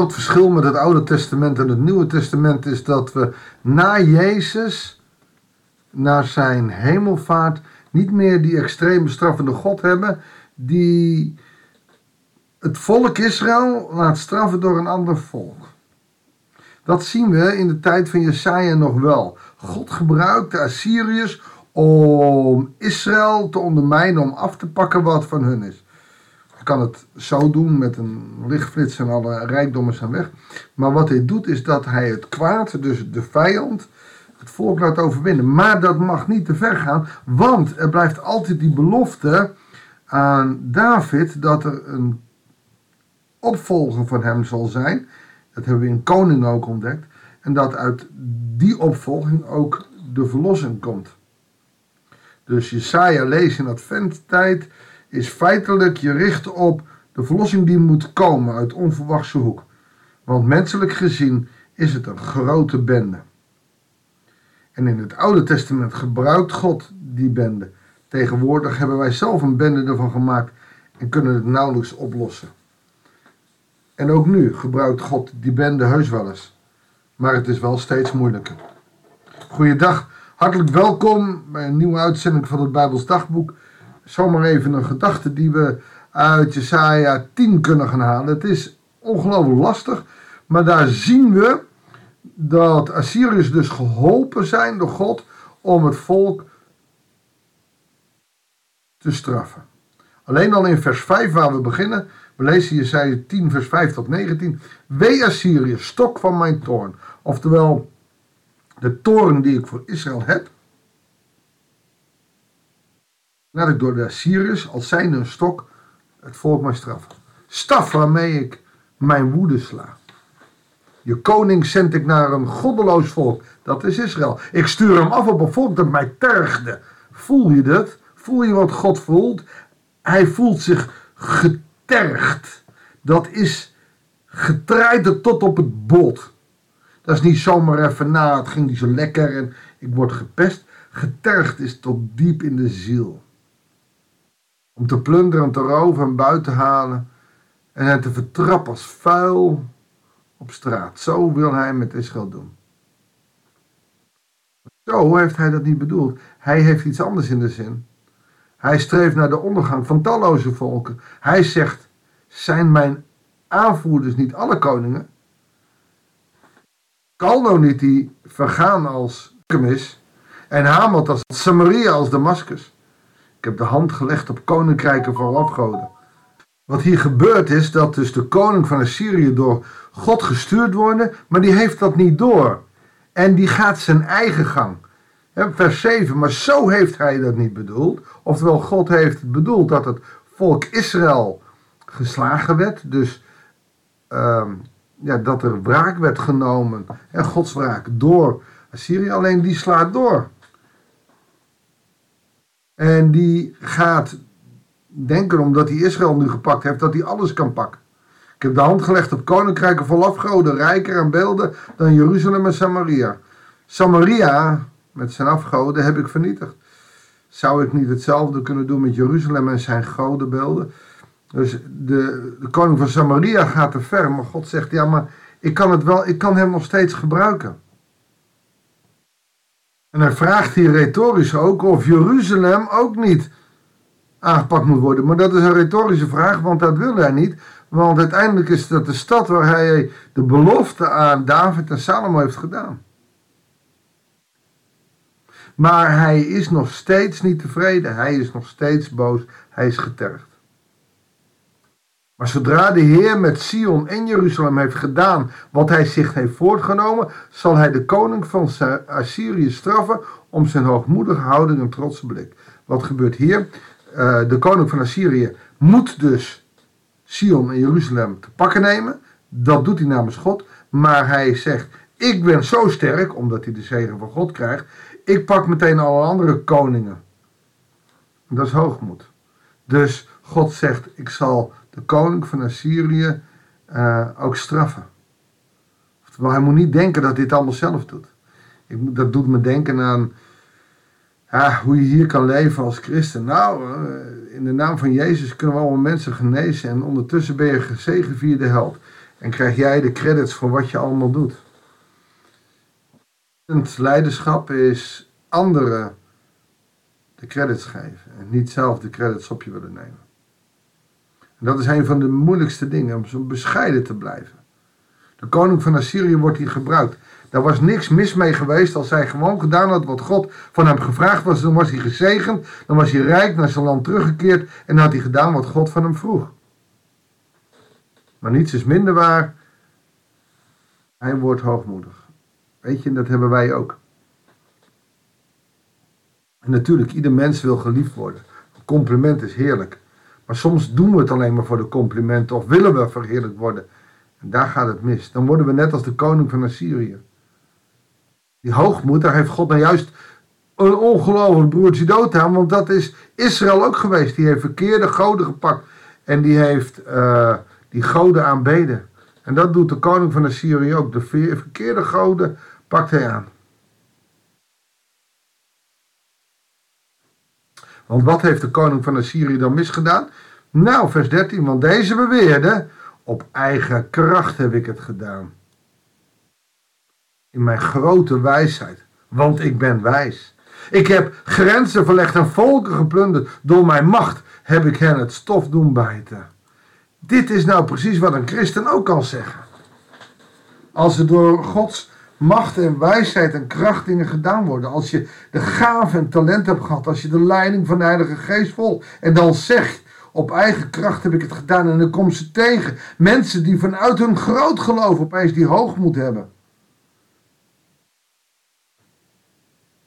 groot verschil met het Oude Testament en het Nieuwe Testament is dat we na Jezus, na zijn hemelvaart, niet meer die extreem bestraffende God hebben die het volk Israël laat straffen door een ander volk. Dat zien we in de tijd van Jesaja nog wel. God gebruikt de Assyriërs om Israël te ondermijnen, om af te pakken wat van hun is. Kan het zo doen met een lichtflits en alle rijkdommen zijn weg. Maar wat hij doet is dat hij het kwaad, dus de vijand, het volk laat overwinnen. Maar dat mag niet te ver gaan, want er blijft altijd die belofte aan David dat er een opvolger van hem zal zijn. Dat hebben we in Koning ook ontdekt. En dat uit die opvolging ook de verlossing komt. Dus Jesaja leest in adventtijd is feitelijk je richten op de verlossing die moet komen uit onverwachte hoek. Want menselijk gezien is het een grote bende. En in het Oude Testament gebruikt God die bende. Tegenwoordig hebben wij zelf een bende ervan gemaakt en kunnen het nauwelijks oplossen. En ook nu gebruikt God die bende heus wel eens. Maar het is wel steeds moeilijker. Goeiedag, hartelijk welkom bij een nieuwe uitzending van het Bijbels Dagboek. Zomaar even een gedachte die we uit Jesaja 10 kunnen gaan halen. Het is ongelooflijk lastig, maar daar zien we dat Assyriërs dus geholpen zijn door God om het volk te straffen. Alleen al in vers 5 waar we beginnen, we lezen Jesaja 10 vers 5 tot 19. Wee Assyrië, stok van mijn toorn. Oftewel, de toorn die ik voor Israël heb, ik door de Assyriërs als zijn een stok het volk mij straffen. Staf waarmee ik mijn woede sla. Je koning zend ik naar een goddeloos volk, dat is Israël. Ik stuur hem af op een volk dat mij tergde. Voel je dat? Voel je wat God voelt? Hij voelt zich getergd. Dat is getreid tot op het bot. Dat is niet zomaar even na, het ging niet zo lekker en ik word gepest. Getergd is tot diep in de ziel. Om te plunderen, te roven en buiten halen en hen te vertrappen als vuil op straat. Zo wil hij met Israël doen. Zo heeft hij dat niet bedoeld. Hij heeft iets anders in de zin. Hij streeft naar de ondergang van talloze volken. Hij zegt: Zijn mijn aanvoerders niet alle koningen? Kalno niet die vergaan als Kemis en Hamat als Samaria als Damascus. Ik heb de hand gelegd op koninkrijken voor afgoden. Wat hier gebeurt is dat dus de koning van Assyrië door God gestuurd wordt, maar die heeft dat niet door. En die gaat zijn eigen gang. Vers 7, maar zo heeft hij dat niet bedoeld. Oftewel, God heeft bedoeld dat het volk Israël geslagen werd. Dus ehm, ja, dat er wraak werd genomen. En Gods wraak door Assyrië. Alleen die slaat door. En die gaat denken, omdat hij Israël nu gepakt heeft, dat hij alles kan pakken. Ik heb de hand gelegd op koninkrijken vol afgoden, rijker aan beelden dan Jeruzalem en Samaria. Samaria, met zijn afgoden, heb ik vernietigd. Zou ik niet hetzelfde kunnen doen met Jeruzalem en zijn godenbeelden? Dus de, de koning van Samaria gaat te ver, maar God zegt, ja, maar ik kan het wel, ik kan hem nog steeds gebruiken. En hij vraagt hier retorisch ook of Jeruzalem ook niet aangepakt moet worden. Maar dat is een retorische vraag, want dat wil hij niet. Want uiteindelijk is dat de stad waar hij de belofte aan David en Salomo heeft gedaan. Maar hij is nog steeds niet tevreden. Hij is nog steeds boos. Hij is getergd. Maar zodra de Heer met Sion en Jeruzalem heeft gedaan wat hij zich heeft voortgenomen, zal hij de koning van Assyrië straffen om zijn hoogmoedige houding en trotse blik. Wat gebeurt hier? Uh, de koning van Assyrië moet dus Sion en Jeruzalem te pakken nemen. Dat doet hij namens God. Maar hij zegt: Ik ben zo sterk, omdat hij de zegen van God krijgt. Ik pak meteen alle andere koningen. Dat is hoogmoed. Dus God zegt: Ik zal de koning van Assyrië uh, ook straffen. Oftewel, hij moet niet denken dat hij het allemaal zelf doet. Ik, dat doet me denken aan ja, hoe je hier kan leven als christen. Nou, uh, in de naam van Jezus kunnen we allemaal mensen genezen en ondertussen ben je gezegevierde held. En krijg jij de credits voor wat je allemaal doet. Het leiderschap is anderen de credits geven en niet zelf de credits op je willen nemen. Dat is een van de moeilijkste dingen, om zo bescheiden te blijven. De koning van Assyrië wordt hier gebruikt. Daar was niks mis mee geweest als hij gewoon gedaan had wat God van hem gevraagd was. Dan was hij gezegend, dan was hij rijk, naar zijn land teruggekeerd en had hij gedaan wat God van hem vroeg. Maar niets is minder waar. Hij wordt hoogmoedig. Weet je, dat hebben wij ook. En natuurlijk, ieder mens wil geliefd worden. Een compliment is heerlijk. Maar soms doen we het alleen maar voor de complimenten of willen we verheerlijk worden. En daar gaat het mis. Dan worden we net als de koning van Assyrië. Die hoogmoed, daar heeft God nou juist een ongelooflijk broertje dood aan. Want dat is Israël ook geweest. Die heeft verkeerde goden gepakt. En die heeft uh, die goden aanbeden. En dat doet de koning van Assyrië ook. De verkeerde goden pakt hij aan. Want wat heeft de koning van Assyrië dan misgedaan? Nou, vers 13, want deze beweerde, op eigen kracht heb ik het gedaan. In mijn grote wijsheid, want ik ben wijs. Ik heb grenzen verlegd en volken geplunderd. Door mijn macht heb ik hen het stof doen bijten. Dit is nou precies wat een christen ook kan zeggen. Als er door Gods macht en wijsheid en kracht dingen gedaan worden. Als je de gave en talent hebt gehad. Als je de leiding van de Heilige Geest volgt. En dan zegt, op eigen kracht heb ik het gedaan. En dan komt ze tegen. Mensen die vanuit hun groot geloof opeens die hoogmoed hebben.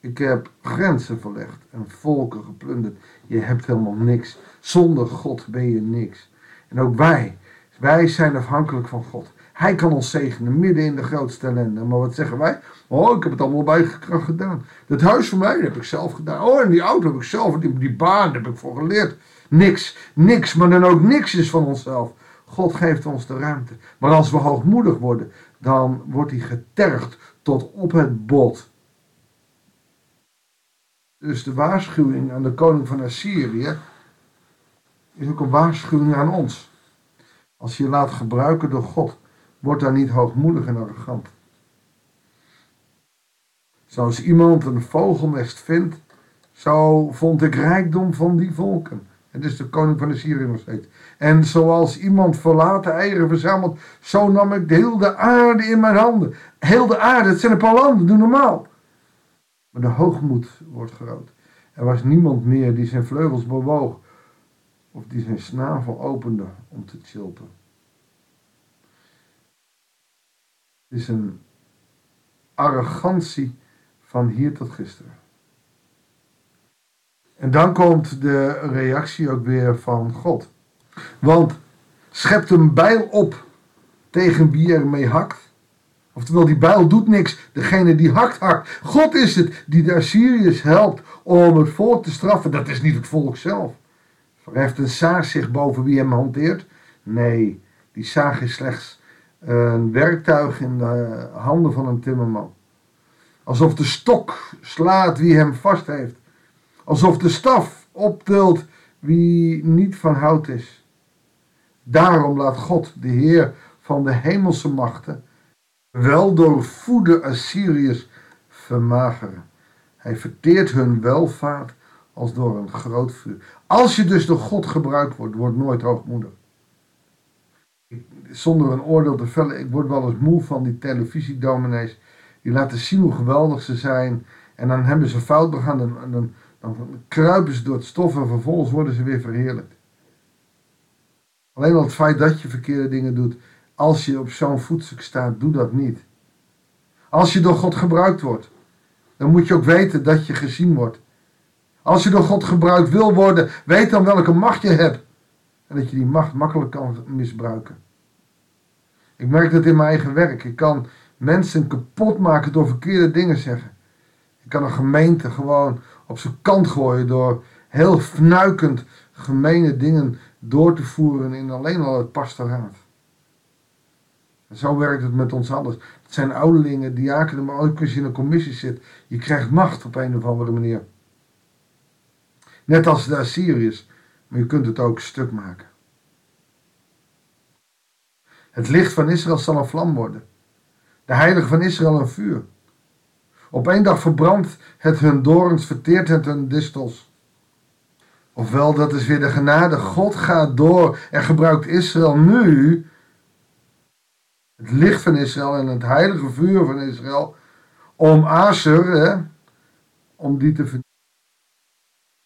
Ik heb grenzen verlegd en volken geplunderd. Je hebt helemaal niks. Zonder God ben je niks. En ook wij, wij zijn afhankelijk van God. Hij kan ons zegenen midden in de grootste ellende. Maar wat zeggen wij? Oh, ik heb het allemaal bij gedaan. Dat huis van mij heb ik zelf gedaan. Oh, en die auto heb ik zelf. Die, die baan heb ik voor geleerd. Niks, niks, maar dan ook niks is van onszelf. God geeft ons de ruimte. Maar als we hoogmoedig worden, dan wordt hij getergd tot op het bot. Dus de waarschuwing aan de koning van Assyrië is ook een waarschuwing aan ons. Als je je laat gebruiken door God, word daar niet hoogmoedig en arrogant. Zoals iemand een vogelnest vindt, zo vond ik rijkdom van die volken. Het is de koning van de Syrië nog steeds. En zoals iemand verlaten eieren verzamelt, zo nam ik de hele aarde in mijn handen. Heel de aarde, het zijn een paar landen, doe normaal. Maar de hoogmoed wordt groot. Er was niemand meer die zijn vleugels bewoog of die zijn snavel opende om te chilpen. Het is een arrogantie van hier tot gisteren. En dan komt de reactie ook weer van God. Want schept een bijl op tegen wie er mee hakt. Oftewel, die bijl doet niks. Degene die hakt, hakt. God is het die de Assyriërs helpt om het volk te straffen. Dat is niet het volk zelf. Verheft een zaag zich boven wie hem hanteert? Nee, die zaag is slechts een werktuig in de handen van een timmerman. Alsof de stok slaat wie hem vast heeft. Alsof de staf optilt wie niet van hout is. Daarom laat God, de Heer van de hemelse machten, wel door voede Assyriërs vermageren. Hij verteert hun welvaart als door een groot vuur. Als je dus door God gebruikt wordt, wordt nooit hoogmoedig. Zonder een oordeel te vellen, ik word wel eens moe van die televisiedominees. Die laten zien hoe geweldig ze zijn. En dan hebben ze fout begaan. En dan, dan, kruipen ze door het stof en vervolgens worden ze weer verheerlijkt. Alleen al het feit dat je verkeerde dingen doet. Als je op zo'n voetstuk staat, doe dat niet. Als je door God gebruikt wordt, dan moet je ook weten dat je gezien wordt. Als je door God gebruikt wil worden, weet dan welke macht je hebt. En dat je die macht makkelijk kan misbruiken. Ik merk dat in mijn eigen werk. Ik kan mensen kapot maken door verkeerde dingen zeggen. Ik kan een gemeente gewoon op zijn kant gooien door heel fnuikend gemene dingen door te voeren in alleen al het pastoraat. En zo werkt het met ons alles. Het zijn ouderlingen, diakenen, maar ook als je in een commissie zit. Je krijgt macht op een of andere manier. Net als de Assyriërs. Maar je kunt het ook stuk maken. Het licht van Israël zal een vlam worden. De heilige van Israël een vuur. Op één dag verbrandt het hun dorens, verteert het hun distels. Ofwel, dat is weer de genade. God gaat door en gebruikt Israël nu, het licht van Israël en het heilige vuur van Israël, om Asher, hè, om die te vernietigen.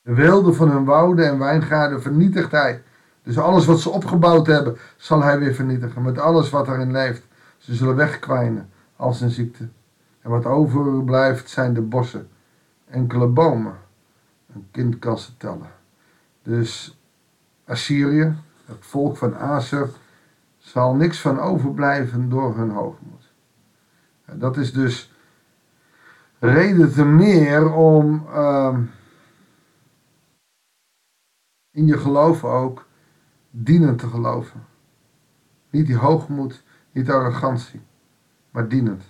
De wilde van hun wouden en wijngaarden vernietigt hij. Dus alles wat ze opgebouwd hebben, zal hij weer vernietigen. Met alles wat erin leeft. Ze zullen wegkwijnen als een ziekte. En wat overblijft zijn de bossen. Enkele bomen. Een kind kan ze tellen. Dus Assyrië, het volk van Aser, zal niks van overblijven door hun hoogmoed. En dat is dus reden te meer om uh, in je geloof ook dienend te geloven. Niet die hoogmoed, niet arrogantie, maar dienend.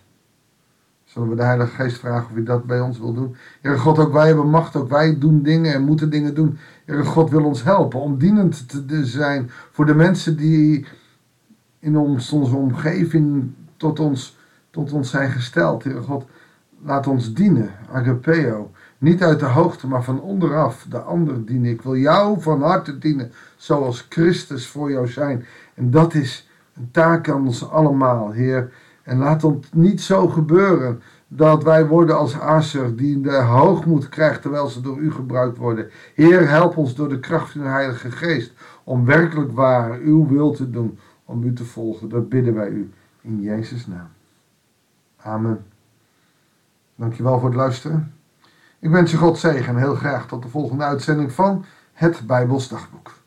Zullen we de Heilige Geest vragen of hij dat bij ons wil doen? Heere God, ook wij hebben macht, ook wij doen dingen en moeten dingen doen. Heere God wil ons helpen om dienend te zijn voor de mensen die in ons, onze omgeving tot ons, tot ons zijn gesteld. Heere God, laat ons dienen, agapeo. Niet uit de hoogte, maar van onderaf de ander dienen. Ik wil jou van harte dienen, zoals Christus voor jou zijn. En dat is een taak aan ons allemaal, Heer. En laat het niet zo gebeuren dat wij worden als Aser die de hoogmoed krijgt terwijl ze door u gebruikt worden. Heer, help ons door de kracht van de Heilige Geest om werkelijk waar uw wil te doen, om u te volgen. Dat bidden wij u in Jezus' naam. Amen. Dankjewel voor het luisteren. Ik wens je God zegen en heel graag tot de volgende uitzending van het Bijbels Dagboek.